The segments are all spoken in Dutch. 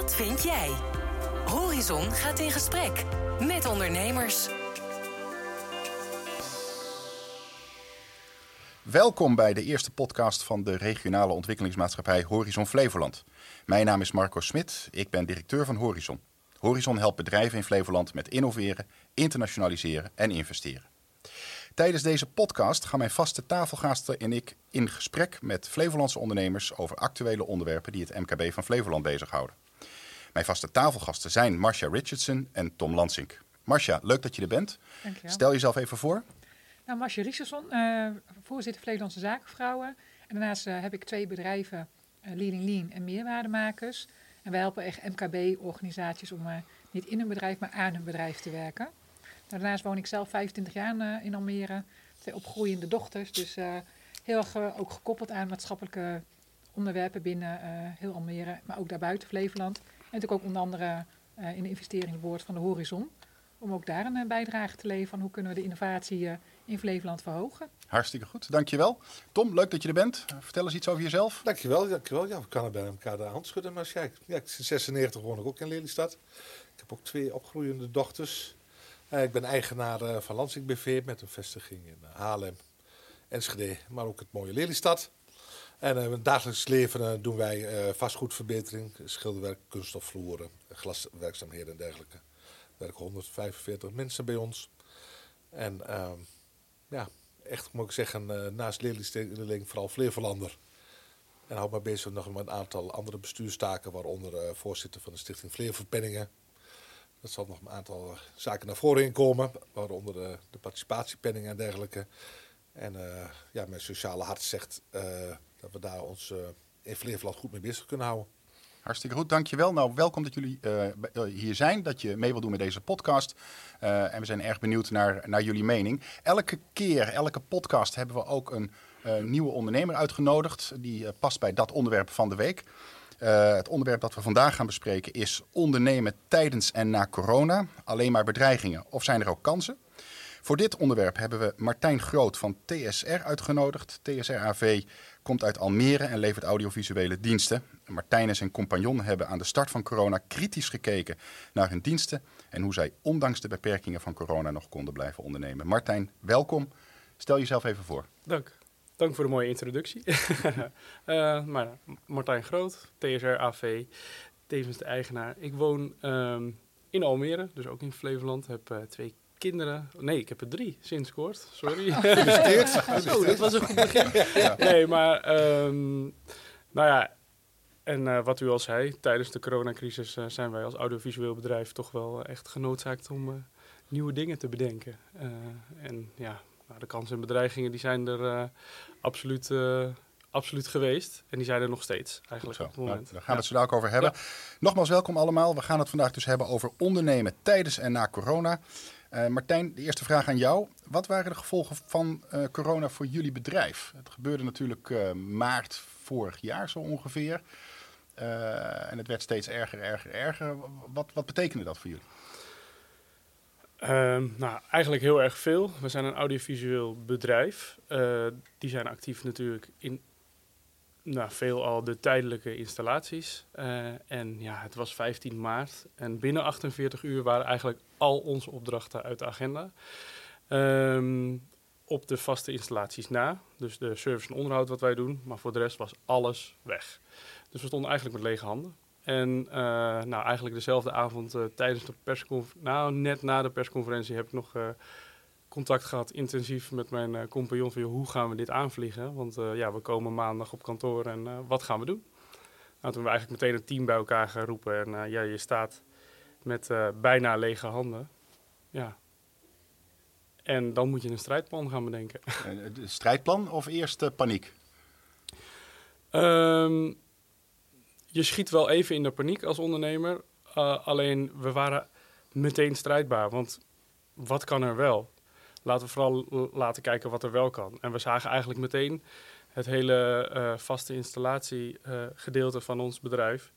Wat vind jij? Horizon gaat in gesprek met ondernemers. Welkom bij de eerste podcast van de regionale ontwikkelingsmaatschappij Horizon Flevoland. Mijn naam is Marco Smit, ik ben directeur van Horizon. Horizon helpt bedrijven in Flevoland met innoveren, internationaliseren en investeren. Tijdens deze podcast gaan mijn vaste tafelgasten en ik in gesprek met Flevolandse ondernemers over actuele onderwerpen die het MKB van Flevoland bezighouden. Mijn vaste tafelgasten zijn Marcia Richardson en Tom Lansink. Marcia, leuk dat je er bent. Dankjewel. Stel jezelf even voor. Nou, Marcia Richardson, eh, voorzitter Flevolandse Zakenvrouwen. En daarnaast eh, heb ik twee bedrijven, eh, Leading Lean en Meerwaardemakers. En wij helpen echt MKB-organisaties om niet in een bedrijf, maar aan een bedrijf te werken. Nou, daarnaast woon ik zelf 25 jaar in Almere. Twee opgroeiende dochters, dus heel erg ook gekoppeld aan maatschappelijke onderwerpen binnen heel Almere, maar ook daarbuiten Flevoland. En natuurlijk ook onder andere eh, in de investeringboord van de Horizon. Om ook daar een eh, bijdrage te leveren van hoe kunnen we de innovatie eh, in Flevoland verhogen. Hartstikke goed, dankjewel. Tom, leuk dat je er bent. Vertel eens iets over jezelf. Dankjewel, dankjewel. Ja, we kunnen bij elkaar de hand schudden. Maar ja, ik- ja, ik- sinds 96 woon ik ook in Lelystad. Ik heb ook twee opgroeiende dochters. Eh, ik ben eigenaar eh, van Lansing BV met een vestiging in Haarlem, Enschede, maar ook het mooie Lelystad. En eh, in het dagelijks leven eh, doen wij eh, vastgoedverbetering, schilderwerk, kunststofvloeren, glaswerkzaamheden en dergelijke. Er werken 145 mensen bij ons. En ehm, ja, echt moet ik zeggen, naast leerling vooral Flevolander. En hou me bezig nog met een aantal andere bestuurstaken, waaronder voorzitter van de Stichting Flevopenningen. Dat zal nog een aantal zaken naar voren in komen, waaronder de, de participatiepenning en dergelijke. En ja, mijn sociale hart zegt dat we daar ons eh, in Flevoland goed mee bezig kunnen houden. Hartstikke goed, dankjewel. Nou, welkom dat jullie eh, eh, hier zijn, dat je mee wil doen met deze podcast. En we zijn erg benieuwd naar, naar jullie mening. Elke keer, elke podcast hebben we ook een nieuwe ondernemer uitgenodigd. Die past bij dat onderwerp van de week. Het onderwerp dat we vandaag gaan bespreken is ondernemen tijdens en na corona. Alleen maar bedreigingen of zijn er ook kansen? Voor dit onderwerp hebben we Martijn Groot van TSR uitgenodigd. TSR AV komt uit Almere en levert audiovisuele diensten. Martijn en zijn compagnon hebben aan de start van corona kritisch gekeken naar hun diensten en hoe zij ondanks de beperkingen van corona nog konden blijven ondernemen. Martijn, welkom. Stel jezelf even voor. Dank. Dank voor de mooie introductie. Eh, maar, Martijn Groot, TSR AV, tevens de eigenaar. Ik woon ehm, in Almere, dus ook in Flevoland. Heb eh, twee kinderen. Nee, ik heb er drie sinds kort. Sorry. Gefeliciteerd. Zo, dat was een goed begin. Nee, maar ehm, nou ja. En eh, wat u al zei, tijdens de coronacrisis eh, zijn wij als audiovisueel bedrijf toch wel echt genoodzaakt om eh, nieuwe dingen te bedenken. Eh, en ja, nou, de kansen en bedreigingen die zijn er eh, absoluut, eh, absoluut geweest. En die zijn er nog steeds eigenlijk op het nou, moment. daar gaan we het zo dadelijk over hebben. Nogmaals welkom allemaal. We gaan het vandaag dus hebben over ondernemen tijdens en na corona. Eh, Martijn, de eerste vraag aan jou. Wat waren de gevolgen van eh, corona voor jullie bedrijf? Het gebeurde natuurlijk eh, maart vorig jaar zo ongeveer. En het werd steeds erger, erger, erger. Wat, wat betekende dat voor jullie? Ehm, nou, eigenlijk heel erg veel. We zijn een audiovisueel bedrijf. Die zijn actief natuurlijk in nou, veelal de tijdelijke installaties. Eh, en ja, het was 15 maart. En binnen 48 uur waren eigenlijk al onze opdrachten uit de agenda. Ehm, op de vaste installaties na. Dus de service en onderhoud wat wij doen. Maar voor de rest was alles weg. Dus we stonden eigenlijk met lege handen. En eh, nou, eigenlijk dezelfde avond eh, tijdens de persconferentie, nou net na de persconferentie heb ik nog contact gehad, intensief met mijn eh, compagnon van hoe gaan we dit aanvliegen? Want eh, ja, we komen maandag op kantoor en eh, wat gaan we doen? Nou, toen hebben we eigenlijk meteen een team bij elkaar geroepen en ja, je staat met bijna lege handen. Ja. En dan moet je een strijdplan gaan bedenken. Een strijdplan of eerst paniek? Ehm, je schiet wel even in de paniek als ondernemer. Alleen we waren meteen strijdbaar. Want wat kan er wel? Laten we vooral laten kijken wat er wel kan. En we zagen eigenlijk meteen het hele eh, vaste installatiegedeelte van ons bedrijf.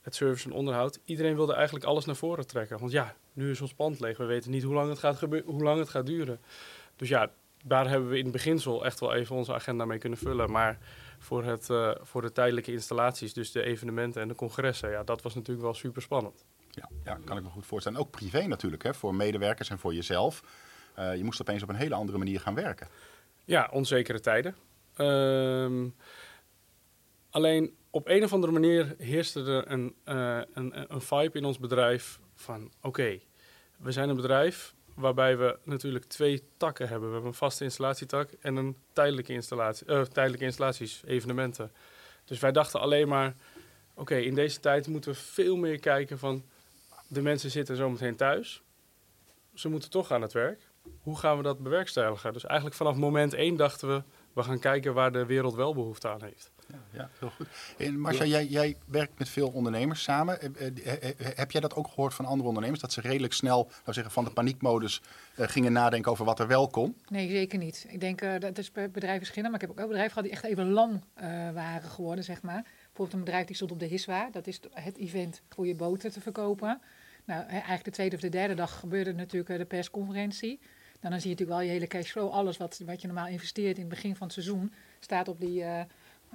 Het service en onderhoud. Iedereen wilde eigenlijk alles naar voren trekken. Want ja, nu is ons pand leeg. We weten niet hoe lang het gaat, hoe lang het gaat duren. Dus ja, daar hebben we in het beginsel echt wel even onze agenda mee kunnen vullen. Maar voor, het, eh, voor de tijdelijke installaties, dus de evenementen en de congressen. Ja, dat was natuurlijk wel super spannend. Ja, ja, kan ik me goed voorstellen. Ook privé natuurlijk, hè, voor medewerkers en voor jezelf. Eh, je moest opeens op een hele andere manier gaan werken. Ja, onzekere tijden. Ehm, alleen op een of andere manier heerste er een, eh, een, een vibe in ons bedrijf van oké, we zijn een bedrijf waarbij we natuurlijk twee takken hebben. We hebben een vaste installatietak en een tijdelijke, installatie, eh, tijdelijke installaties, evenementen. Dus wij dachten alleen maar, oké, in deze tijd moeten we veel meer kijken van de mensen zitten zometeen thuis. Ze moeten toch aan het werk. Hoe gaan we dat bewerkstelligen? Dus eigenlijk vanaf moment één dachten we, we gaan kijken waar de wereld wel behoefte aan heeft. Ja, ja heel goed. En Marcia, jij, jij werkt met veel ondernemers samen. Eh, eh, eh, Heb jij dat ook gehoord van andere ondernemers? Dat ze redelijk snel, nou zeggen, van de paniekmodus gingen nadenken over wat er wel kon? Nee, zeker niet. Ik denk eh, dat is per bedrijf verschillend. Maar ik heb ook bedrijven gehad die echt even lam eh, waren geworden, zeg maar. Bijvoorbeeld een bedrijf die stond op de HISWA. Dat is het event voor je boten te verkopen. Nou, hè, eigenlijk de tweede of de derde dag gebeurde natuurlijk de persconferentie. Nou, dan zie je natuurlijk wel je hele cashflow. Alles wat, wat je normaal investeert in het begin van het seizoen staat op, die, eh,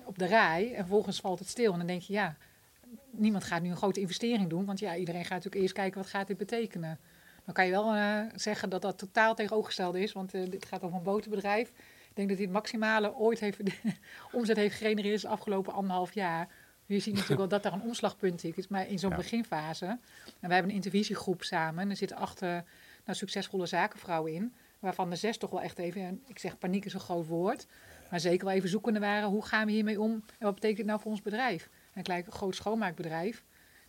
op de rij. En vervolgens valt het stil. En dan denk je, ja, niemand gaat nu een grote investering doen. Want ja, iedereen gaat natuurlijk eerst kijken wat gaat dit betekenen. Dan kan je wel eh, zeggen dat dat totaal tegenovergesteld is. Want eh, dit gaat over een botenbedrijf. Ik denk dat hij het maximale ooit heeft, omzet heeft gegenereerd de afgelopen anderhalf jaar. Je ziet natuurlijk wel dat daar een omslagpunt is. Maar in zo'n Ja. beginfase. En wij hebben een intervisiegroep samen. En er zitten acht eh, nou, succesvolle zakenvrouwen in. Waarvan de zes toch wel echt even, en ik zeg paniek is een groot woord. Maar zeker wel even zoekende waren. Hoe gaan we hiermee om? En wat betekent dit nou voor ons bedrijf? Een klein groot schoonmaakbedrijf.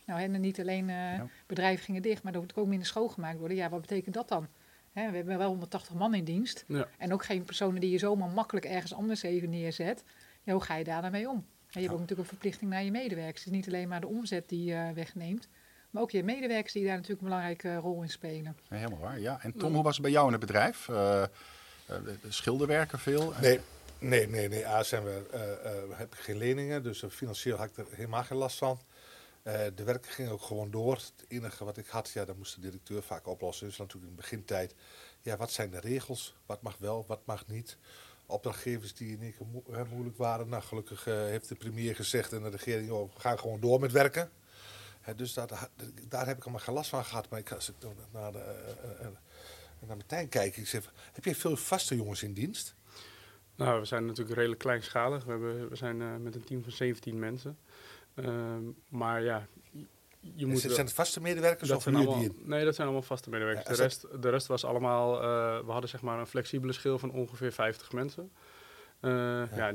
Nou, en niet alleen eh, Ja. bedrijven gingen dicht, maar er moet ook minder schoongemaakt worden. Ja, wat betekent dat dan? Hè, we hebben wel 180 man in dienst. Ja. En ook geen personen die je zomaar makkelijk ergens anders even neerzet. Ja, hoe ga je daar dan mee om? Ja, je hebt ook natuurlijk een verplichting naar je medewerkers. Het is niet alleen maar de omzet die je wegneemt. Maar ook je medewerkers die daar natuurlijk een belangrijke rol in spelen. Ja, helemaal waar, ja. En Tom, hoe was het bij jou in het bedrijf? Eh, eh, schilderwerken veel? Nee, nee, nee, nee. A, zijn we, eh, eh, heb ik geen leningen, dus eh, financieel had ik er helemaal geen last van. Eh, de werken gingen ook gewoon door. Het enige wat ik had, ja, dat moest de directeur vaak oplossen. Dus natuurlijk in de begintijd, ja, wat zijn de regels? Wat mag wel, wat mag niet? Opdrachtgevers die in één keer moeilijk waren. Nou, gelukkig eh, heeft de premier gezegd en de regering, joh, we gaan gewoon door met werken. Dus daar, daar heb ik allemaal geen last van gehad. Maar ik, als ik naar, de, eh, naar Martijn kijk, ik zeg, heb jij veel vaste jongens in dienst? Nou, we zijn natuurlijk redelijk kleinschalig. We, hebben, we zijn met een team van 17 mensen. Ehm, maar ja, je- je moet... Zijn het vaste medewerkers dat of zijn allemaal, die nee, dat zijn allemaal vaste medewerkers. Ja, de, dat- rest, de rest was allemaal... we hadden zeg maar een flexibele schil van ongeveer 50 mensen. Ja.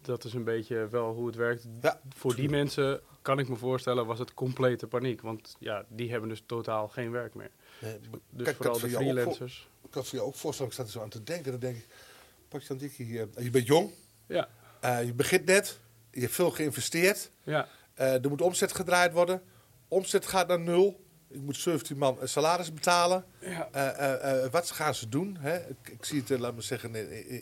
Dat is een beetje wel hoe het werkt. Ja, Voor die mensen kan ik me voorstellen was het complete paniek. Want ja, die hebben dus totaal geen werk meer. Nee, Dus kijk, vooral de voor voor- freelancers. ik kan het voor jou ook voorstellen, ik zat er zo aan te denken. Dan denk ik, pak je dan Dikkie, eh, je bent jong, Ja, eh, je begint net, je hebt veel geïnvesteerd. ja. eh, er moet omzet gedraaid worden. Omzet gaat naar nul. Ik moet 17 man een salaris betalen. ja. Eh, eh, eh, wat gaan ze doen? Hè? Ik, ik zie het, eh, laat me zeggen,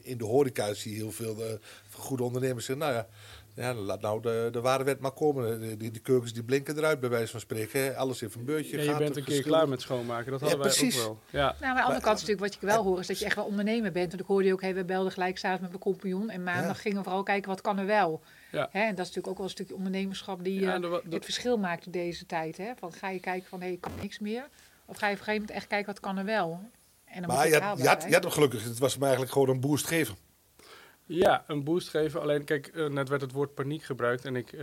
in, de horeca zie je heel veel eh, goede ondernemers zeggen, nou ja, ja, laat nou de, de ware wet maar komen. Die, die, die keukens die blinken eruit, bij wijze van spreken. hè. Alles in een beurtje Ja, je gaat. bent een keer klaar met schoonmaken. Dat Ja, hadden wij precies. ook wel. Ja, Nou, maar aan de andere kant is natuurlijk wat je wel hoort, is dat je echt wel ondernemer bent. Want ik hoorde je ook, hey, we belden gelijk samen met mijn compagnon. En maandag Ja. gingen we vooral kijken, wat kan er wel? Ja. Hè, en dat is natuurlijk ook wel een stukje ondernemerschap die Ja, eh, het verschil maakt in deze tijd. Hè? Van, ga je kijken van, hé, hey, kan niks meer? Of ga je op een gegeven moment echt kijken, wat kan er wel? En dan Maar moet je had, je, had, je had hem gelukkig, het was me eigenlijk gewoon een boost geven. Ja, een boost geven. Alleen kijk, eh, net werd het woord paniek gebruikt. En ik, eh,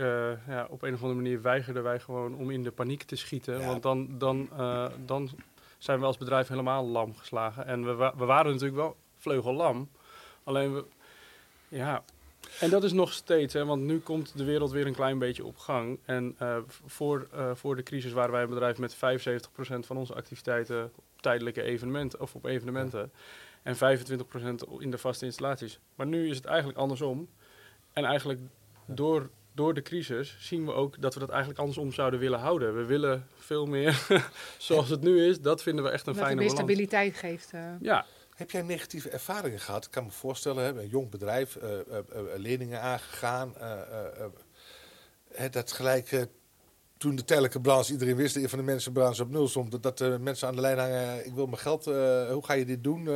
ja, op een of andere manier weigerden wij gewoon om in de paniek te schieten. Ja. Want dan, dan, eh, dan zijn we als bedrijf helemaal lam geslagen. En we, wa- we waren natuurlijk wel vleugellam. Alleen we, ja. En dat is nog steeds, hè, want nu komt de wereld weer een klein beetje op gang. En eh, voor, eh, voor de crisis waren wij een bedrijf met 75% van onze activiteiten op tijdelijke evenementen of op evenementen. En 25% in de vaste installaties. Maar nu is het eigenlijk andersom. En eigenlijk door, door de crisis zien we ook dat we dat eigenlijk andersom zouden willen houden. We willen veel meer zoals het nu is. Dat vinden we echt een Dat het fijne meer balans. stabiliteit geeft. eh. Ja, Heb jij negatieve ervaringen gehad? Ik kan me voorstellen, hè, een jong bedrijf, eh, eh, eh, leningen aangegaan. dat gelijk toen de tijdelijke branche, iedereen wist, een van de mensen branche op nul stond, dat, dat eh, mensen aan de lijn hangen, ik wil mijn geld, hoe ga je dit doen?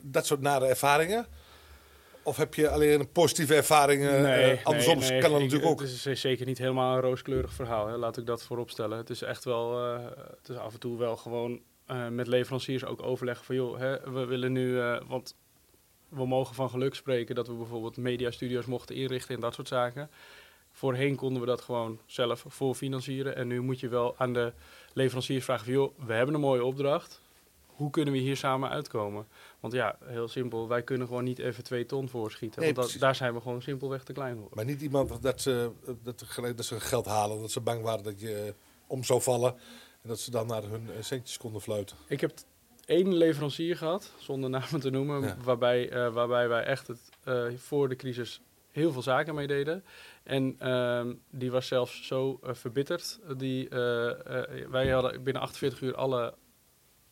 Dat soort nare ervaringen. Of heb je alleen een positieve ervaring? andersom nee, nee. kan dat natuurlijk ook. Het is zeker niet helemaal een rooskleurig verhaal. Hè. Laat ik dat voorop stellen. Het is echt wel, het is af en toe wel gewoon eh, met leveranciers ook overleggen van joh, hè, we willen nu, eh, want we mogen van geluk spreken dat we bijvoorbeeld mediastudio's mochten inrichten en dat soort zaken. Voorheen konden we dat gewoon zelf voorfinancieren. En nu moet je wel aan de leveranciers vragen van joh, we hebben een mooie opdracht. Hoe kunnen we hier samen uitkomen? Want ja, heel simpel, wij kunnen gewoon niet even twee ton voorschieten. Nee, want dat- daar zijn we gewoon simpelweg te klein voor. Maar niet iemand dat ze, dat, gelijk- dat ze geld halen, dat ze bang waren dat je eh, om zou vallen. En dat ze dan naar hun eh, centjes konden fluiten. Ik heb één leverancier gehad, zonder namen te noemen, Ja. waarbij, eh, waarbij wij echt het, eh, voor de crisis heel veel zaken mee deden. En ehm, die was zelfs zo verbitterd. Die, wij hadden binnen 48 uur alle,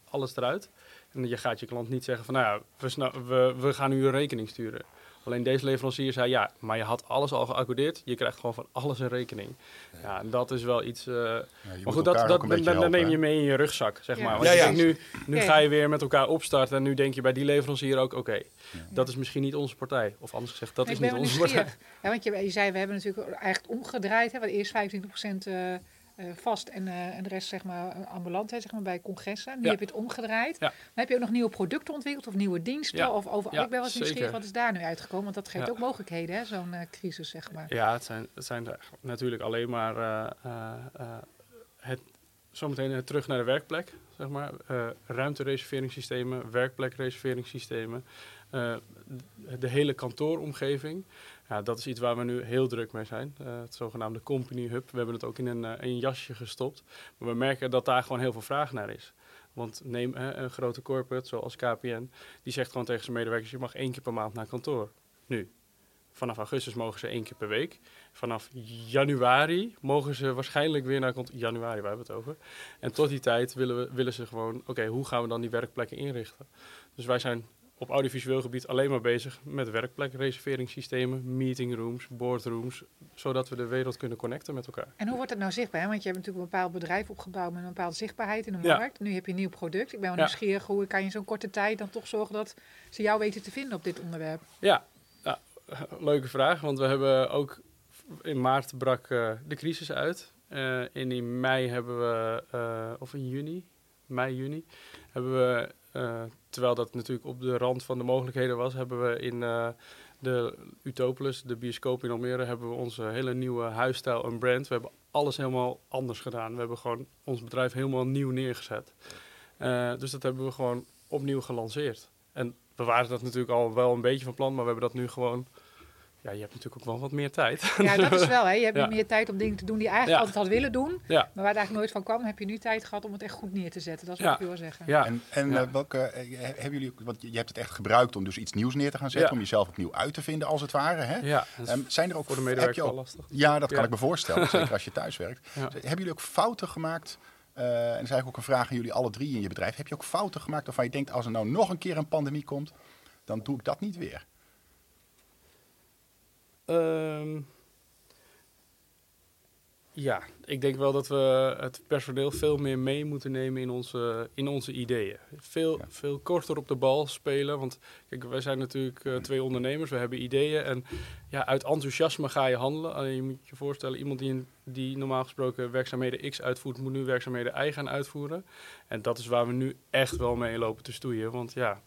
alles eruit. En je gaat je klant niet zeggen van, nou ja, we, we, we gaan u een rekening sturen. Alleen deze leverancier zei, ja, maar je had alles al geaccordeerd. Je krijgt gewoon van alles een rekening. Ja, en dat is wel iets... eh, Ja, maar goed, dat, dat, dan, dan neem je mee in je rugzak, zeg Ja. maar. Want Ja, je ja. denkt nu, nu Ja. ga je weer met elkaar opstarten en nu denk je bij die leverancier ook, oké, dat is misschien niet onze partij. Of anders gezegd, dat is niet onze partij. Ja, want je, je zei, we hebben natuurlijk eigenlijk omgedraaid. Hè, want eerst 25% eh, eh, vast en, eh, en de rest zeg maar ambulant hè, zeg maar, bij congressen. Nu Ja. heb je het omgedraaid. Ja. Dan heb je ook nog nieuwe producten ontwikkeld of nieuwe diensten. Ja. Of over, ik ben wel eens nieuwsgierig, wat is daar nu uitgekomen? Want dat geeft ook mogelijkheden, hè, zo'n eh, crisis zeg maar. Ja, het zijn, het zijn natuurlijk alleen maar het, zometeen terug naar de werkplek, zeg maar. Ruimtereserveringssystemen, werkplekreserveringssystemen, de hele kantooromgeving. Ja, dat is iets waar we nu heel druk mee zijn. Eh, het zogenaamde Company Hub. We hebben het ook in een, eh, een jasje gestopt. Maar we merken dat daar gewoon heel veel vraag naar is. Want neem een grote corporate zoals KPN, die zegt gewoon tegen zijn medewerkers: je mag één keer per maand naar kantoor. Nu. Vanaf augustus mogen ze één keer per week. Vanaf januari mogen ze waarschijnlijk weer naar kantoor. Januari, waar hebben we het over. En tot die tijd willen, we, willen ze gewoon, oké, hoe gaan we dan die werkplekken inrichten? Dus wij zijn op audiovisueel gebied alleen maar bezig met werkplekreserveringssystemen, meetingrooms, boardrooms, zodat we de wereld kunnen connecten met elkaar. En hoe wordt het nou zichtbaar? Want je hebt natuurlijk een bepaald bedrijf opgebouwd met een bepaalde zichtbaarheid in de Ja. markt. Nu heb je een nieuw product. Ik ben wel Ja. nieuwsgierig, hoe kan je in zo'n korte tijd dan toch zorgen dat ze jou weten te vinden op dit onderwerp? Ja, ja, leuke vraag, want we hebben ook in maart brak eh, de crisis uit. En in mei hebben we, eh, of in juni, mei, juni, hebben we, terwijl dat natuurlijk op de rand van de mogelijkheden was, hebben we in eh, de Utopolis, de bioscoop in Almere, hebben we onze hele nieuwe huisstijl en brand. We hebben alles helemaal anders gedaan. We hebben gewoon ons bedrijf helemaal nieuw neergezet. Eh, dus dat hebben we gewoon opnieuw gelanceerd. En we waren dat natuurlijk al wel een beetje van plan, maar we hebben dat nu gewoon... Ja, je hebt natuurlijk ook wel wat meer tijd. Ja, dat is wel. Hè. Je hebt Ja. meer tijd om dingen te doen die je eigenlijk Ja. altijd had willen doen. ja, Maar waar het eigenlijk nooit van kwam, heb je nu tijd gehad om het echt goed neer te zetten. Dat is Ja. wat ik wil zeggen. ja. En, en Ja. eh, welke, eh, hebben jullie, want je hebt het echt gebruikt om dus iets nieuws neer te gaan zetten, Ja. om jezelf opnieuw uit te vinden als het ware. Hè? ja. Ehm, zijn er ook voor de medewerker ook, lastig. Ja, dat kan ik me voorstellen, zeker als je thuis werkt. Ja. Hebben jullie ook fouten gemaakt? eh, en dat is eigenlijk ook een vraag aan jullie alle drie in je bedrijf. Heb je ook fouten gemaakt waarvan je denkt, als er nou nog een keer een pandemie komt, dan doe ik dat niet weer? Ehm, ja, ik denk wel dat we het personeel veel meer mee moeten nemen in onze, in onze ideeën. Veel, Ja. veel korter op de bal spelen. Want kijk, wij zijn natuurlijk eh, twee ondernemers, we hebben ideeën. En ja, uit enthousiasme ga je handelen. Alleen je moet je voorstellen, iemand die, die normaal gesproken werkzaamheden X uitvoert, moet nu werkzaamheden Y gaan uitvoeren. En dat is waar we nu echt wel mee lopen te stoeien. Want ja,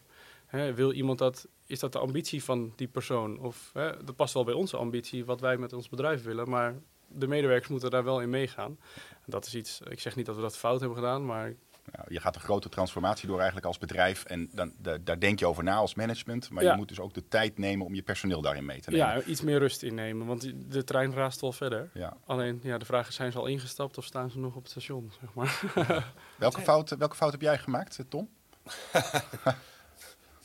hè, wil iemand dat is dat de ambitie van die persoon? Of hè, dat past wel bij onze ambitie, wat wij met ons bedrijf willen, maar de medewerkers moeten daar wel in meegaan. En dat is iets, ik zeg niet dat we dat fout hebben gedaan, maar Nou, je gaat een grote transformatie door eigenlijk als bedrijf en dan, da- daar denk je over na als management. Maar Ja. je moet dus ook de tijd nemen om je personeel daarin mee te nemen. ja, iets meer rust innemen, want de trein raast wel verder. Ja. Alleen, ja, de vraag is, zijn ze al ingestapt of staan ze nog op het station, zeg maar? Welke, fout, welke fout heb jij gemaakt, Tom?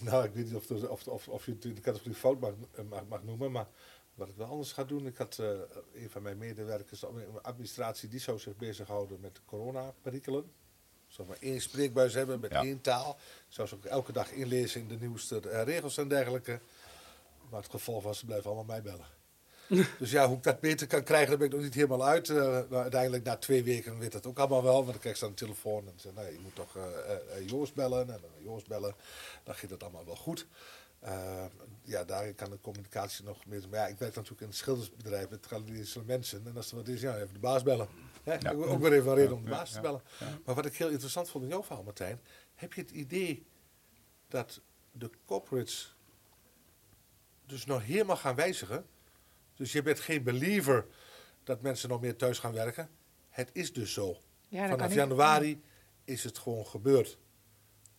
Nou, ik weet niet of, of, of, of, of je de categorie fout mag, mag, mag noemen, maar wat ik wel anders ga doen. Ik had eh, een van mijn medewerkers in de administratie, die zou zich bezighouden met de corona-perikelen. Zou maar één spreekbuis hebben met Ja. één taal. Zou ze ook elke dag inlezen in de nieuwste eh, regels en dergelijke. Maar het gevolg was, ze blijven allemaal mij bellen. dus ja, hoe ik dat beter kan krijgen, daar ben ik nog niet helemaal uit. Maar uiteindelijk, na twee weken, weet dat ook allemaal wel. Want dan krijg je dan een telefoon en zeg, nee, je moet toch eh, eh, Joost bellen. En dan Joost bellen, dan ging dat allemaal wel goed. Ja, daar kan de communicatie nog meer. Maar ja, ik werk natuurlijk in het schildersbedrijf met traditionele mensen. En als er wat is, ja, even de baas bellen. Hè? Ja. Ook weer even een reden om de baas te ja, bellen. ja. Maar wat ik heel interessant vond in jouw verhaal, Martijn. Heb je het idee dat de corporates dus nog helemaal gaan wijzigen? Dus je bent geen believer dat mensen nog meer thuis gaan werken. Het is dus zo. Ja, Vanaf ik- januari is het gewoon gebeurd.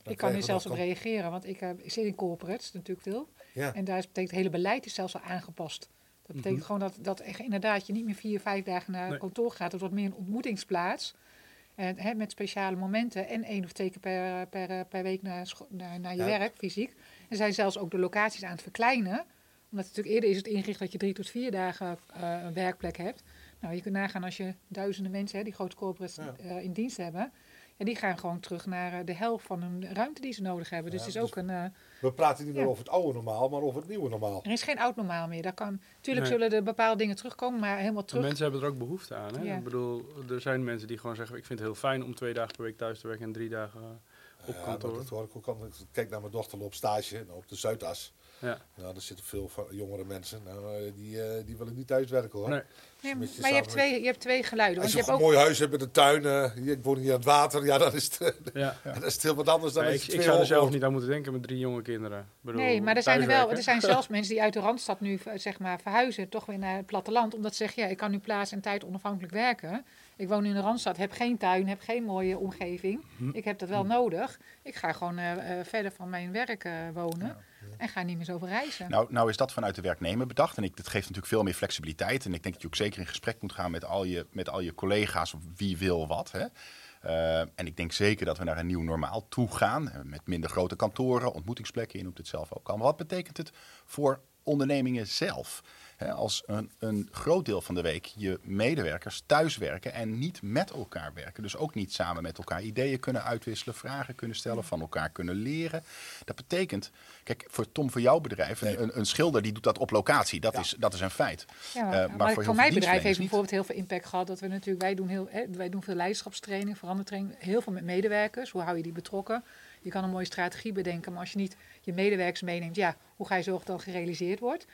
Dan Ik kan hier zelfs op reageren, want ik, eh, ik zit in corporates natuurlijk veel. Ja. En daar is, betekent het hele beleid is zelfs al aangepast. Dat betekent gewoon dat, dat echt inderdaad je niet meer vier, vijf dagen naar Nee. kantoor gaat. Het wordt meer een ontmoetingsplaats. En, hè, met speciale momenten en één of twee keer per, per, per week naar, naar, naar je Ja. werk, fysiek. En zijn zelfs ook de locaties aan het verkleinen. Omdat natuurlijk eerder is het ingericht dat je drie tot vier dagen eh, een werkplek hebt. Nou, je kunt nagaan als je duizenden mensen, hè, die grote corporates Ja. eh, in dienst hebben. En die gaan gewoon terug naar eh, de helft van hun ruimte die ze nodig hebben. Dus Ja, het is dus- ook een... eh, We praten niet meer Ja. over het oude normaal, maar over het nieuwe normaal. er is geen oud normaal meer. Daar kan, tuurlijk Nee. zullen er bepaalde dingen terugkomen, maar helemaal terug. Mensen hebben er ook behoefte aan. Hè? Ja. Ik bedoel, er zijn mensen die gewoon zeggen: Ik vind het heel fijn om twee dagen per week thuis te werken en drie dagen op Ja, kantoor. dat hoor ik ook al. Ik kijk naar mijn dochter op stage nou, op de Zuidas. Ja. Nou, daar zitten veel jongere mensen. Nou, eh, die, eh, die willen niet thuis werken hoor. Nee. Nee, een maar je hebt, twee, je hebt twee geluiden. Als Want je je een hebt ook, mooi huis hebt met een tuin, eh, hier, ik woon hier aan het water, ja, dan is het, Ja. dat is het heel wat anders dan als ik, je ik zou er zelf niet aan moeten denken met drie jonge kinderen. Bedoel, nee, maar er zijn er wel. Er zijn zelfs mensen die uit de randstad nu zeg maar, verhuizen, toch weer naar het platteland. Omdat ze zeggen, ja, ik kan nu plaats en tijd onafhankelijk werken. Ik woon nu in de randstad, heb geen tuin, heb geen mooie omgeving. Hm. Ik heb dat wel nodig. Ik ga gewoon eh, eh, verder van mijn werk eh, wonen en ga niet meer zoveel reizen. Nou, nou is dat vanuit de werknemer bedacht. En ik, dat geeft natuurlijk veel meer flexibiliteit. En ik denk dat je ook zeker in gesprek moet gaan met al je, met al je collega's. Wie wil wat. Hè. Eh, en ik denk zeker dat we naar een nieuw normaal toe gaan. eh, Met minder grote kantoren, ontmoetingsplekken. Je noemt het zelf ook al. Maar wat betekent het voor ondernemingen zelf? Hè, als een, een groot deel van de week je medewerkers thuis werken en niet met elkaar werken. Dus ook niet samen met elkaar ideeën kunnen uitwisselen, vragen kunnen stellen, van elkaar kunnen leren. Dat betekent, kijk, voor Tom, voor jouw bedrijf, een, een, een schilder die doet dat op locatie. Dat, Ja. is, dat is een feit. Ja, maar, Eh, maar voor voor, mijn bedrijf heeft niet. bijvoorbeeld heel veel impact gehad. Dat we natuurlijk, wij doen, heel, hè, wij doen veel leiderschapstraining, verandertraining, heel veel met medewerkers. Hoe hou je die betrokken? Je kan een mooie strategie bedenken, maar als je niet je medewerkers meeneemt, ja, hoe ga je zorgen dat het gerealiseerd wordt?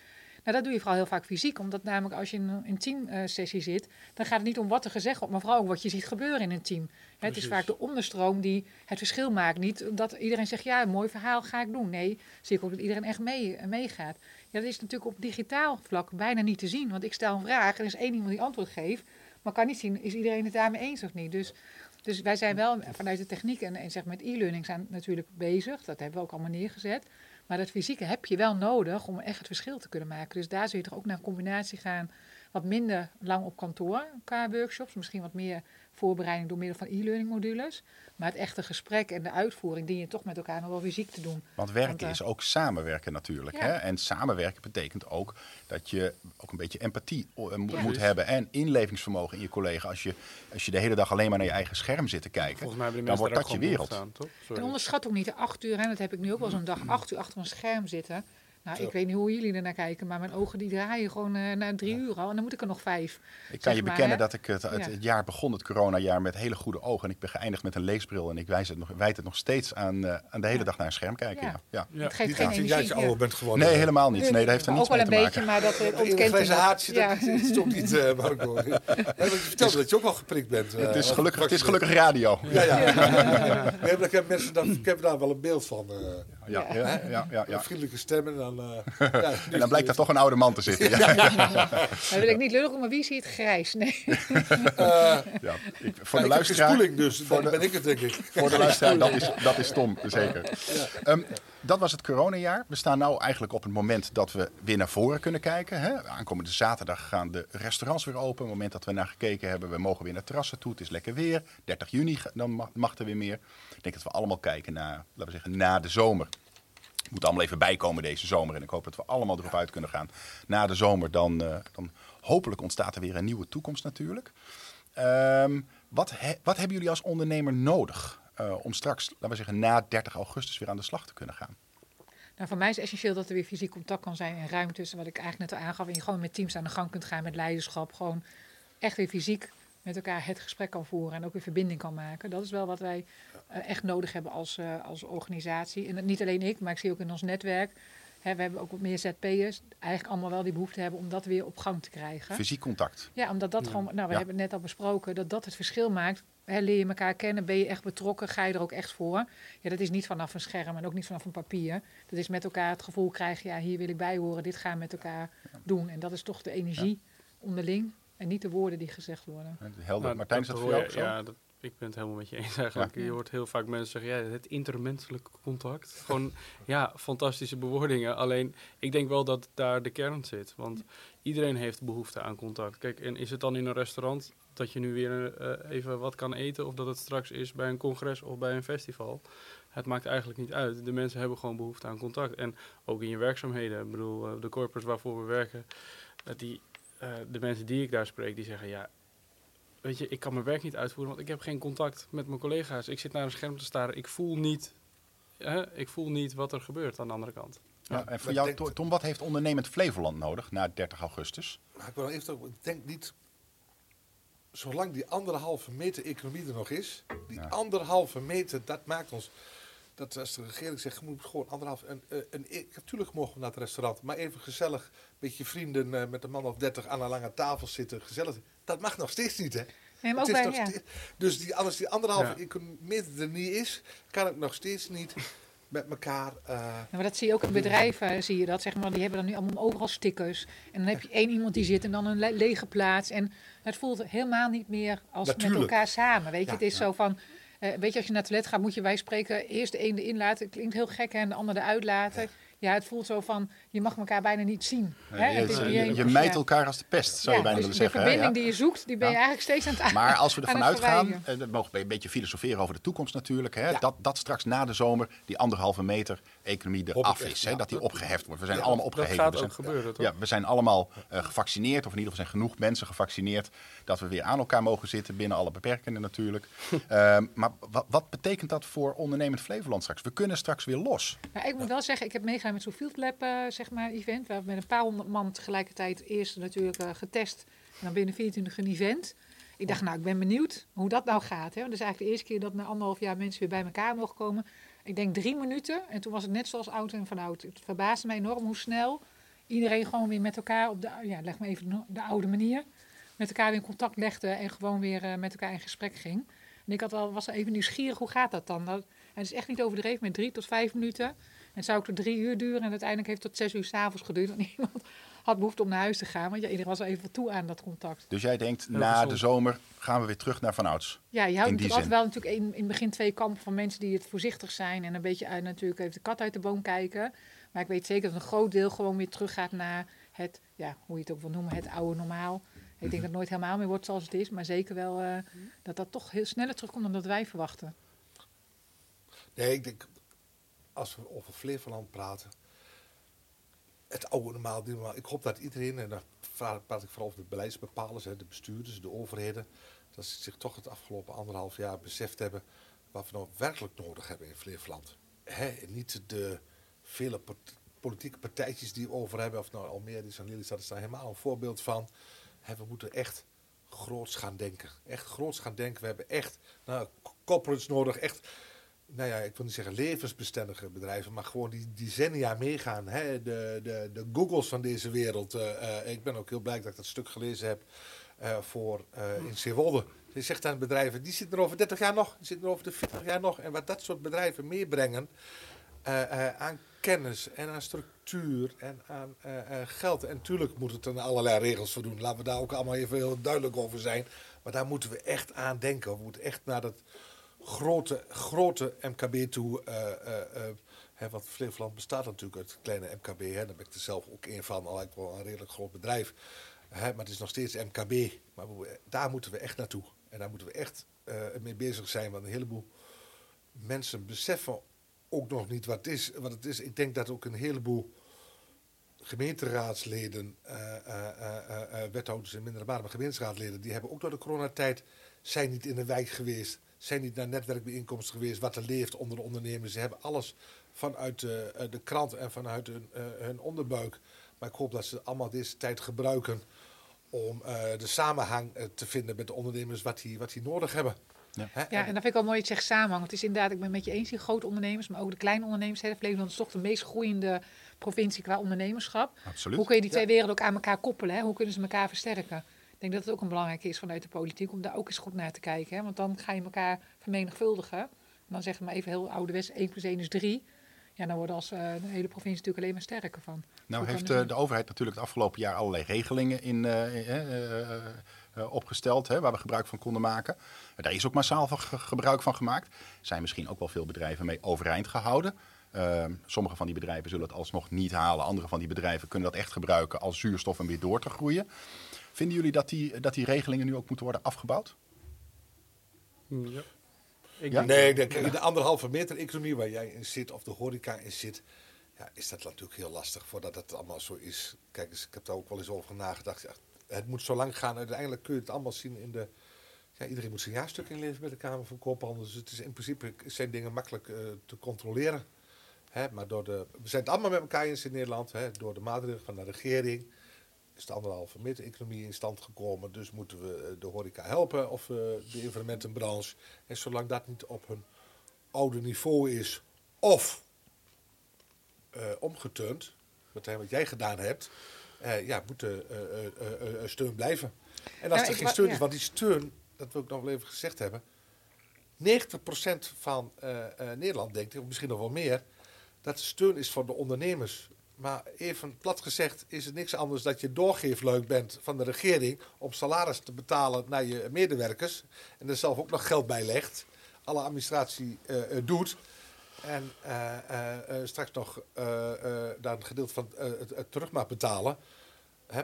Nou, dat doe je vooral heel vaak fysiek, omdat namelijk als je in een, teamsessie zit, dan gaat het niet om wat er gezegd wordt, maar vooral ook wat je ziet gebeuren in een team. Hè, het is vaak de onderstroom die het verschil maakt. Niet dat iedereen zegt, ja, een mooi verhaal ga ik doen. Nee, zie ik ook dat iedereen echt mee, meegaat. Ja, dat is natuurlijk op digitaal vlak bijna niet te zien. Want ik stel een vraag en er is één iemand die antwoord geeft. Maar kan niet zien, is iedereen het daarmee eens of niet? Dus, dus wij zijn wel vanuit de techniek en, en zeg met e-learning zijn natuurlijk bezig. Dat hebben we ook allemaal neergezet. Maar dat fysieke heb je wel nodig om echt het verschil te kunnen maken. Dus daar zul je toch ook naar een combinatie gaan. Wat minder lang op kantoor qua workshops. Misschien wat meer voorbereiding door middel van e-learning modules. Maar het echte gesprek en de uitvoering die je toch met elkaar nog wel fysiek te doen. Want werken Want, eh, is ook samenwerken natuurlijk. Ja. Hè? En samenwerken betekent ook dat je ook een beetje empathie eh, mo- moet hebben. En inlevingsvermogen in je collega. Als je, als je de hele dag alleen maar naar je eigen scherm zit te kijken. Volgens mij hebben dan wordt dat je wereld. behoefte aan, toch? En onderschat ook niet de acht uur, en dat heb ik nu ook wel zo'n dag, acht uur achter een scherm zitten. Nou, Zo. ik weet niet hoe jullie er naar kijken, maar mijn ogen die draaien gewoon eh, na drie uur al. En dan moet ik er nog vijf. Ik kan je maar, bekennen hè? dat ik het, het, Ja. het jaar begon, het coronajaar, met hele goede ogen. En ik ben geëindigd met een leesbril. En ik wijs het nog, wijd het nog steeds aan, eh, aan de hele Ja. dag naar een scherm kijken. Ja. Ja. Ja. Ja. Het geeft Niet geen dat je energie. ouder bent geworden. Nee, helemaal niet. Nee, dat heeft er niets ook wel mee een te beetje, maken. maar dat eh, Dat ontkent nog. haartje, Ja. dat is toch niet, eh Marco. Ja, want je vertelde dat je ook wel geprikt bent. Het is gelukkig, het is gevaccineerd. gelukkig radio. Ja, ja. Ik ik heb daar wel een beeld van. Ja, ja, ja, ja. Vriendelijke stemmen. Dan, eh, ja, En dan blijkt er toch een oude man te zitten. Ja, Dan wil ik niet lullig maar wie ziet grijs? Nee. ja. Ik, voor ja, de luisteraar, dus, voor dan de- ben ik het denk ik. Voor de luisteraar, dat is, dat is Tom, zeker. Ehm, dat was het coronajaar. We staan nu eigenlijk op het moment dat we weer naar voren kunnen kijken. Hè. Aankomende zaterdag gaan de restaurants weer open. Op het moment dat we naar gekeken hebben, we mogen weer naar terrassen toe. Het is lekker weer. 30 juni, dan mag, mag er weer meer. Ik denk dat we allemaal kijken naar, laten we zeggen, na de zomer. Het moet allemaal even bijkomen deze zomer. En ik hoop dat we allemaal erop uit kunnen gaan. Na de zomer, dan, eh, dan hopelijk ontstaat er weer een nieuwe toekomst natuurlijk. Ehm, wat, he- wat hebben jullie als ondernemer nodig eh, om straks, laten we zeggen, na 30 augustus weer aan de slag te kunnen gaan? Nou, voor mij is essentieel dat er weer fysiek contact kan zijn en ruimtes. Wat ik eigenlijk net al aangaf. En je gewoon met teams aan de gang kunt gaan met leiderschap. Gewoon echt weer fysiek met elkaar het gesprek kan voeren. En ook weer verbinding kan maken. Dat is wel wat wij eh, echt nodig hebben als, eh, als organisatie. En niet alleen ik, maar ik zie ook in ons netwerk. Hè, we hebben ook wat meer ZP'ers. Eigenlijk allemaal wel die behoefte hebben om dat weer op gang te krijgen. Fysiek contact. Ja, omdat dat Ja. gewoon, nou we Ja. hebben het net al besproken, dat dat het verschil maakt. Hè, leer je elkaar kennen, ben je echt betrokken, ga je er ook echt voor. Ja, dat is niet vanaf een scherm en ook niet vanaf een papier. Dat is met elkaar het gevoel krijgen, ja, hier wil ik bij horen, dit gaan we met elkaar doen. En dat is toch de energie onderling en niet de woorden die gezegd worden. Helder. Nou, Martijn, is dat voor jou zo? Ja, dat, ik ben het helemaal met je eens eigenlijk. Ja. Je hoort heel vaak mensen zeggen, ja, het intermenselijke contact. Gewoon, ja, fantastische bewoordingen. Alleen, ik denk wel dat daar de kern zit. Want iedereen heeft behoefte aan contact. Kijk, en is het dan in een restaurant dat je nu weer eh, even wat kan eten... of dat het straks is bij een congres of bij een festival... Het maakt eigenlijk niet uit. De mensen hebben gewoon behoefte aan contact. En ook in je werkzaamheden. Ik bedoel, eh, de corpus waarvoor we werken... eh, die, eh, de mensen die ik daar spreek, die zeggen... ja, weet je, ik kan mijn werk niet uitvoeren, want ik heb geen contact met mijn collega's. Ik zit naar een scherm te staren. Ik voel niet, hè, ik voel niet wat er gebeurt aan de andere kant. Ja, en voor jou, Tom, wat heeft ondernemend Flevoland nodig na 30 augustus? Maar ik wil even, ik denk niet, zolang die anderhalve meter economie er nog is, die Ja. anderhalve meter, dat maakt ons, dat als de regering zegt, je moet gewoon anderhalf, een, een, een, e- natuurlijk mogen we naar het restaurant, maar even gezellig, met je vrienden eh, met een man of dertig aan een lange tafel zitten, gezellig, dat mag nog steeds niet, hè? Nee, maar ook Het is bij, ja. steeds- dus die, als die anderhalve Ja. meter er niet is, kan het nog steeds niet met elkaar. eh, Ja, maar dat zie je ook in bedrijven, zie je dat, zeg maar, die hebben dan nu allemaal overal stickers. En dan heb je één iemand die zit en dan een le- lege plaats. En het voelt helemaal niet meer als Natuurlijk. met elkaar samen, weet je. Ja, het is ja. zo van, eh, weet je, als je naar het toilet gaat, moet je wij spreken eerst de een erin laten. Klinkt heel gek hè, en de ander eruit laten. Ja. het voelt zo van, je mag elkaar bijna niet zien. hè. je, Het is je, mijt elkaar als de pest, zou je bijna dus willen de zeggen. hè? verbinding die je zoekt, die ben je Ja. eigenlijk steeds aan het Maar als we aan ervan uitgaan, en dat mogen we een beetje filosoferen over de toekomst natuurlijk, hè, Ja. dat, dat straks na de zomer die anderhalve meter economie eraf is. Hè, ja. dat die opgeheft wordt. We zijn Ja, allemaal Dat opgeheven. gaat we zijn, ook gebeuren, toch? ja, we zijn allemaal eh, gevaccineerd, of in ieder geval zijn genoeg mensen gevaccineerd, dat we weer aan elkaar mogen zitten, binnen alle beperkingen natuurlijk. Ehm, maar wat, wat betekent dat voor ondernemend Flevoland straks? We kunnen straks weer los. Ja, ik moet wel zeggen, ik heb met zo'n Field Lab eh, zeg maar, event. Waar we met een paar honderd man tegelijkertijd eerst natuurlijk eh, getest. En dan binnen 24 uur een event. Ik dacht, nou, ik ben benieuwd hoe dat nou gaat. Hè? Want dat is eigenlijk de eerste keer dat na anderhalf jaar mensen weer bij elkaar mogen komen. Ik denk drie minuten. En toen was het net zoals oud en van oud. Het verbaasde mij enorm hoe snel iedereen gewoon weer met elkaar op de, ja, leg maar even de, de oude manier. Met elkaar weer in contact legde en gewoon weer eh, met elkaar in gesprek ging. En ik had al, was even nieuwsgierig, hoe gaat dat dan? Dat, het is echt niet overdreven met drie tot vijf minuten. En het zou ook tot drie uur duren en uiteindelijk heeft het tot zes uur s'avonds geduurd. Want niemand had behoefte om naar huis te gaan. Want ja, iedereen was al even toe aan dat contact. Dus jij denkt, Heel na gezond. de zomer gaan we weer terug naar vanouds. Ja, je houdt altijd wel natuurlijk in, in het begin twee kampen van mensen die het voorzichtig zijn. En een beetje uit, natuurlijk even de kat uit de boom kijken. Maar ik weet zeker dat een groot deel gewoon weer teruggaat naar het, ja, hoe je het ook wil noemen, het oude normaal. Ik denk dat het nooit helemaal meer wordt zoals het is. Maar zeker wel eh, dat dat toch heel sneller terugkomt dan dat wij verwachten. Nee, ik denk, als we over Flevoland praten, het oude normaal, normaal. Ik hoop dat iedereen, en daar praat ik vooral over de beleidsbepalers, de bestuurders, de overheden, dat ze zich toch het afgelopen anderhalf jaar beseft hebben wat we nou werkelijk nodig hebben in Flevoland. Hè, niet de vele politieke partijtjes die we over hebben, of nou Almere is en Lelystad is daar helemaal een voorbeeld van. We moeten echt groots gaan denken. Echt groots gaan denken. We hebben echt nou, corporates nodig, echt nou ja, ik wil niet zeggen levensbestendige bedrijven, maar gewoon die decennia meegaan. Hè? De, de, de Googles van deze wereld. eh, eh, ik ben ook heel blij dat ik dat stuk gelezen heb eh, voor eh, in Zeewolde. Je zegt aan bedrijven, die zitten er over 30 jaar nog, die zitten er over de 40 jaar nog. En wat dat soort bedrijven meebrengen aan kennis en aan structuur en aan geld. En natuurlijk moet het aan allerlei regels voldoen. Laten we daar ook allemaal even heel duidelijk over zijn. Maar daar moeten we echt aan denken. We moeten echt naar dat grote, grote MKB toe. eh, eh, eh, want Flevoland bestaat natuurlijk uit kleine MKB. Hè, daar ben ik er zelf ook een van, al lijkt wel een redelijk groot bedrijf. Maar het is nog steeds MKB. Maar daar moeten we echt naartoe. En daar moeten we echt mee bezig zijn. Want een heleboel mensen beseffen ook nog niet wat het is. Wat het is. Ik denk dat ook een heleboel gemeenteraadsleden, wethouders in mindere mate, maar gemeenteraadsleden, die hebben ook door de coronatijd, zijn niet in de wijk geweest, zijn niet naar netwerkbijeenkomsten geweest, wat er leeft onder de ondernemers. Ze hebben alles vanuit de, eh, de krant en vanuit hun, eh, hun onderbuik. Maar ik hoop dat ze allemaal deze tijd gebruiken om eh, de samenhang eh, te vinden met de ondernemers wat die, wat die nodig hebben. Ja. Ja, en- dat vind ik wel mooi dat je zegt samenhang. Het is inderdaad, ik ben het met je eens, die grote ondernemers, maar ook de kleine ondernemers. Hè. Flevoland is toch de meest groeiende provincie qua ondernemerschap. Absoluut. Hoe kun je die twee Ja. werelden ook aan elkaar koppelen? Hè? Hoe kunnen ze elkaar versterken? Ik denk dat het ook een belangrijk is vanuit de politiek om daar ook eens goed naar te kijken. Hè? Want dan ga je elkaar vermenigvuldigen. En dan zeggen we maar even heel ouderwets, 1 plus 1 is 3. Ja, dan worden als eh, de hele provincie natuurlijk alleen maar sterker van. Nou heeft eh, de overheid natuurlijk het afgelopen jaar allerlei regelingen in, eh, opgesteld hè, waar we gebruik van konden maken. Daar is ook massaal van ge- gebruik van gemaakt. Er zijn misschien ook wel veel bedrijven mee overeind gehouden. Eh, sommige van die bedrijven zullen het alsnog niet halen. Andere van die bedrijven kunnen dat echt gebruiken als zuurstof om weer door te groeien. Vinden jullie dat die, dat die regelingen nu ook moeten worden afgebouwd? Hm, Ja. Ik Ja? denk- Nee, ik denk, in de anderhalve meter economie waar jij in zit, of de horeca in zit, ja, is dat natuurlijk heel lastig voordat het allemaal zo is. Kijk eens, ik heb daar ook wel eens over nagedacht. Ja, het moet zo lang gaan, uiteindelijk kun je het allemaal zien in de... Ja, iedereen moet zijn jaarstuk inleveren bij de Kamer van Koophandel. Dus het is in principe zijn dingen makkelijk eh, te controleren. Hè, maar door de, we zijn het allemaal met elkaar eens in Nederland. Hè, door de maatregelen van de regering is de anderhalve meter economie in stand gekomen. Dus moeten we eh, de horeca helpen of eh, de evenementenbranche. En zolang dat niet op hun oude niveau is of eh, omgeturnd, wat, wat jij gedaan hebt, ja, moet de eh, steun blijven. En als Ja, er geen steun ja. is, want die steun, dat wil ik nog wel even gezegd hebben, 90% van Nederland denkt, of misschien nog wel meer, dat de steun is voor de ondernemers. Maar even plat gezegd is het niks anders dat je doorgeefluik bent van de regering om salaris te betalen naar je medewerkers. En er zelf ook nog geld bij legt. Alle administratie eh, eh, doet. En eh, straks nog daar een gedeelte van het, terug betalen. Hè?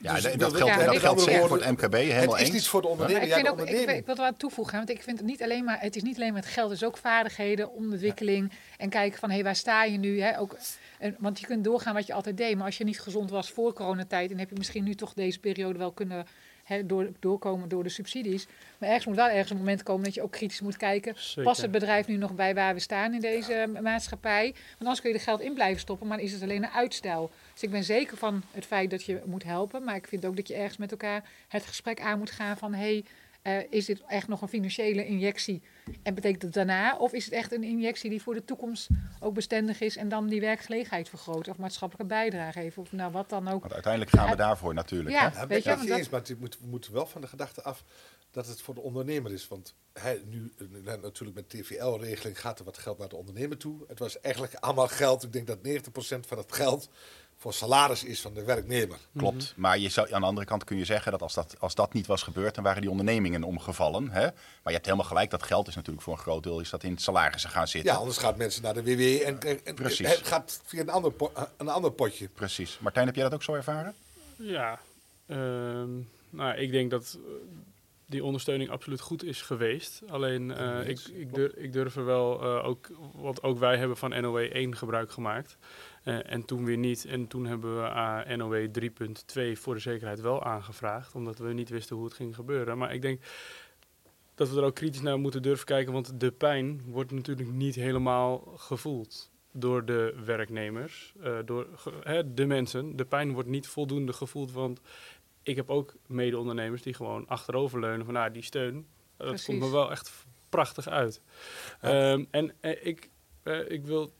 Ja, Dus dat, geldt, ja, dat ik- geldt ja. zeker voor het MKB, helemaal het is eens. niet voor de ondernemer. ik, Ja, vind de ook, ik, onderneming. ik wil er wat aan toevoegen, want ik vind het niet alleen maar, het is niet alleen maar het geld, het is ook vaardigheden, ontwikkeling en kijken van hé, waar sta je nu? Hè? Ook, en, want je kunt doorgaan wat je altijd deed, maar als je niet gezond was voor coronatijd, dan heb je misschien nu toch deze periode wel kunnen hè, door, doorkomen door de subsidies. Maar ergens moet wel ergens een moment komen dat je ook kritisch moet kijken. Zeker. Past het bedrijf nu nog bij waar we staan in deze eh, maatschappij? Want anders kun je er geld in blijven stoppen, maar dan is het alleen een uitstel. Dus ik ben zeker van het feit dat je moet helpen. Maar ik vind ook dat je ergens met elkaar het gesprek aan moet gaan van... hey, eh, is dit echt nog een financiële injectie? En betekent het daarna? Of is het echt een injectie die voor de toekomst ook bestendig is... en dan die werkgelegenheid vergroot of maatschappelijke bijdrage heeft? Of nou, wat dan ook. Want uiteindelijk gaan we daarvoor natuurlijk. Ja. hè? Ja, ben Weet je, eens, maar het moet, we moeten wel van de gedachte af dat het voor de ondernemer is. Want hij, nu, eh, natuurlijk met TVL-regeling gaat er wat geld naar de ondernemer toe. Het was eigenlijk allemaal geld. Ik denk dat 90% van het geld voor salaris is van de werknemer. Klopt. Maar je zou, aan de andere kant kun je zeggen dat als, dat als dat niet was gebeurd, dan waren die ondernemingen omgevallen. Hè? Maar je hebt helemaal gelijk, dat geld is natuurlijk voor een groot deel is dat in salarissen gaan zitten. Ja, anders gaat mensen naar de WW en, en, en Precies. het gaat via een ander, po- een ander potje. Precies. Martijn, heb jij dat ook zo ervaren? Ja, ehm, nou, ik denk dat eh, die ondersteuning absoluut goed is geweest. Alleen eh, ik, ik, durf, ik durf er wel eh, ook, want ook wij hebben van NOW 1 gebruik gemaakt. Eh, en toen weer niet. En toen hebben we uh, NOW 3.2 voor de zekerheid wel aangevraagd, omdat we niet wisten hoe het ging gebeuren. Maar ik denk dat we er ook kritisch naar moeten durven kijken, want de pijn wordt natuurlijk niet helemaal gevoeld door de werknemers, uh, door hè, de mensen. De pijn wordt niet voldoende gevoeld, want ik heb ook mede-ondernemers die gewoon achteroverleunen van nou, die steun. Dat Precies. komt me wel echt prachtig uit. Ja. Um, en uh, ik, ik wil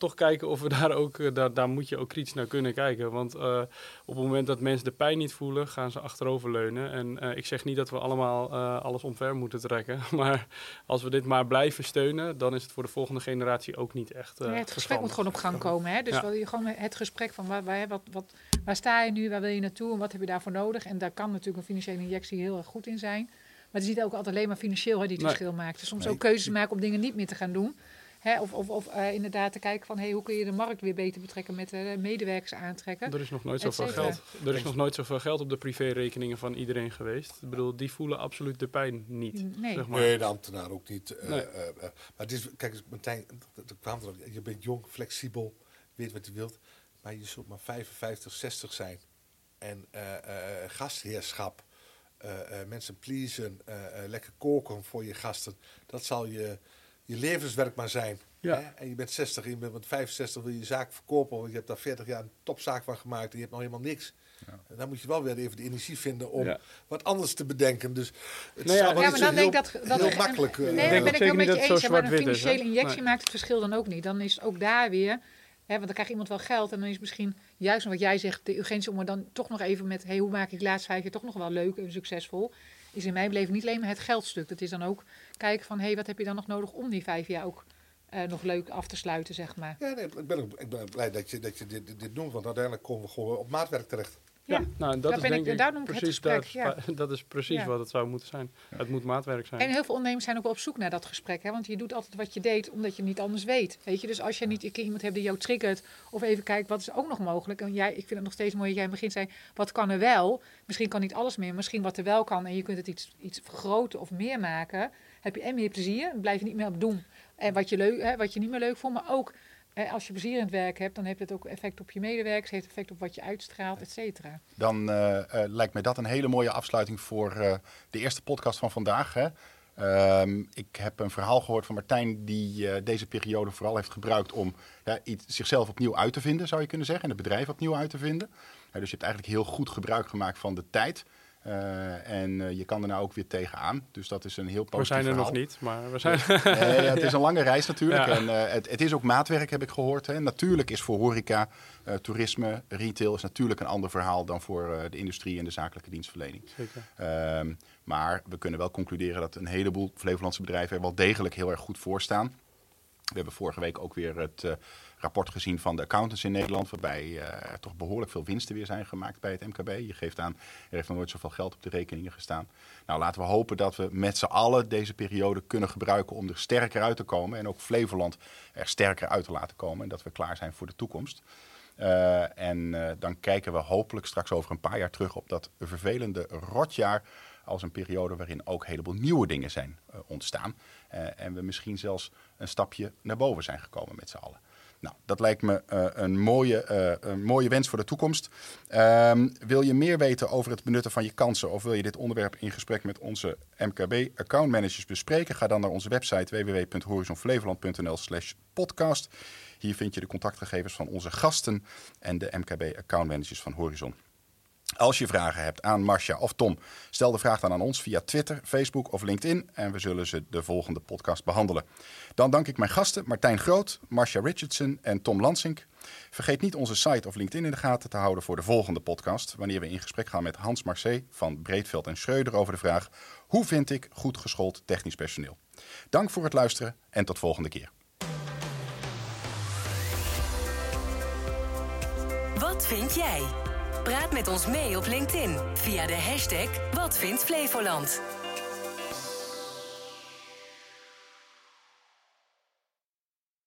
toch kijken of we daar ook, uh, daar, daar moet je ook kritisch naar kunnen kijken. Want uh, op het moment dat mensen de pijn niet voelen, gaan ze achteroverleunen. En uh, ik zeg niet dat we allemaal uh, alles omver moeten trekken. Maar als we dit maar blijven steunen, dan is het voor de volgende generatie ook niet echt. Ja, het gesprek moet gewoon op gang komen. Hè? Dus ja. je gewoon het gesprek van waar, waar, wat, wat, waar sta je nu, waar wil je naartoe en wat heb je daarvoor nodig. En daar kan natuurlijk een financiële injectie heel erg goed in zijn. Maar het is niet ook altijd alleen maar financieel hè, die het nee. verschil maakt. Dus soms nee. ook keuzes maken om dingen niet meer te gaan doen. Hè, of of, of uh, inderdaad te kijken van hey, hoe kun je de markt weer beter betrekken met uh, medewerkers aantrekken. Er is nog nooit zoveel geld. Er is nog nooit zoveel geld op de privérekeningen van iedereen geweest. Ik bedoel, die voelen absoluut de pijn niet. Nee, zeg maar. nee de ambtenaar ook niet. Uh, nee. maar het is, kijk Martijn, er kwam er, je bent jong, flexibel, weet wat je wilt. Maar je zult maar 55, 60 zijn. En uh, gastheerschap, mensen pleasen, lekker koken voor je gasten. Dat zal je je levenswerk maar zijn. Ja. Hè? En je bent 60 en je bent met 65 wil je je zaak verkopen, want je hebt daar 40 jaar een topzaak van gemaakt en je hebt nog helemaal niks. En dan moet je wel weer even de energie vinden om Ja. wat anders te bedenken. Dus het Nou ja, wel Ja, niet maar zo dan denk heel, dat... dat heel makkelijk... eh, Nee, daar ben ik wel met je eens. ja, Maar een is, financiële injectie Nee. maakt het verschil dan ook niet. Dan is ook daar weer... Hè, want dan krijgt iemand wel geld en dan is misschien juist wat jij zegt, de urgentie om er dan toch nog even met, hey, hoe maak ik de laatste vijf jaar toch nog wel leuk en succesvol, is in mijn beleving niet alleen maar het geldstuk. Dat is dan ook kijken van, hey, wat heb je dan nog nodig om die vijf jaar ook eh, nog leuk af te sluiten, zeg maar. Ja, nee, ik, ben, ik ben blij dat je, dat je dit, dit want uiteindelijk komen we gewoon op maatwerk terecht. Ja, nou, dat Daar is ben denk ik- ik, daar noem ik het precies, gesprek, dat, dat is precies Ja. wat het zou moeten zijn. Het moet maatwerk zijn. En heel veel ondernemers zijn ook wel op zoek naar dat gesprek. Hè? Want je doet altijd wat je deed, omdat je niet anders weet. Weet je? Dus als je niet een keer iemand hebt die jou triggert... of even kijkt, wat is ook nog mogelijk? En jij, ik vind het nog steeds mooi dat jij in het begin zei... wat kan er wel? Misschien kan niet alles meer. Misschien wat er wel kan. En je kunt het iets, iets vergroten of meer maken. Heb je en meer plezier. Blijf je niet meer op doen. En wat je, leuk, hè, wat je niet meer leuk vond. Maar ook als je plezier in het werk hebt... dan heeft het ook effect op je medewerkers. Heeft effect op wat je uitstraalt, et cetera. Dan eh, eh, lijkt mij dat een hele mooie afsluiting voor eh, de eerste podcast van vandaag. Hè? Ehm, ik heb een verhaal gehoord van Martijn die deze periode vooral heeft gebruikt om iets, zichzelf opnieuw uit te vinden, zou je kunnen zeggen. En het bedrijf opnieuw uit te vinden. Dus je hebt eigenlijk heel goed gebruik gemaakt van de tijd. Eh, en eh, je kan er nou ook weer tegenaan. Dus dat is een heel positief we zijn er verhaal. nog niet, maar we zijn... Ja, het is een lange reis natuurlijk. Ja. En eh, het, het is ook maatwerk, heb ik gehoord. Hè. Natuurlijk is voor horeca, toerisme, retail... is natuurlijk een ander verhaal dan voor de industrie en de zakelijke dienstverlening. Zeker. Ehm, maar we kunnen wel concluderen dat een heleboel Flevolandse bedrijven... er wel degelijk heel erg goed voor staan. We hebben vorige week ook weer het rapport gezien van de accountants in Nederland... waarbij eh, er toch behoorlijk veel winsten weer zijn gemaakt bij het MKB. Je geeft aan, er heeft nog nooit zoveel geld op de rekeningen gestaan. Nou, laten we hopen dat we met z'n allen deze periode kunnen gebruiken... om er sterker uit te komen en ook Flevoland er sterker uit te laten komen... en dat we klaar zijn voor de toekomst. Eh, en eh, dan kijken we hopelijk straks over een paar jaar terug op dat vervelende rotjaar als een periode waarin ook een heleboel nieuwe dingen zijn ontstaan. En we misschien zelfs een stapje naar boven zijn gekomen met z'n allen. Nou, dat lijkt me eh, een, mooie, eh, een mooie wens voor de toekomst. Ehm, wil je meer weten over het benutten van je kansen of wil je dit onderwerp in gesprek met onze MKB accountmanagers bespreken? Ga dan naar onze website www.horizonflevoland.nl slash podcast. Hier vind je de contactgegevens van onze gasten en de MKB accountmanagers van Horizon. Als je vragen hebt aan Marcia of Tom, stel de vraag dan aan ons via Twitter, Facebook of LinkedIn en we zullen ze de volgende podcast behandelen. Dan dank ik mijn gasten Martijn Groot, Marcia Richardson en Tom Lansink. Vergeet niet onze site of LinkedIn in de gaten te houden voor de volgende podcast, wanneer we in gesprek gaan met Hans Marcé van Breedveld en Schreuder over de vraag hoe vind ik goed geschoold technisch personeel. Dank voor het luisteren en tot volgende keer. Wat vind jij? Praat met ons mee op LinkedIn via de hashtag Wat vindt Flevoland.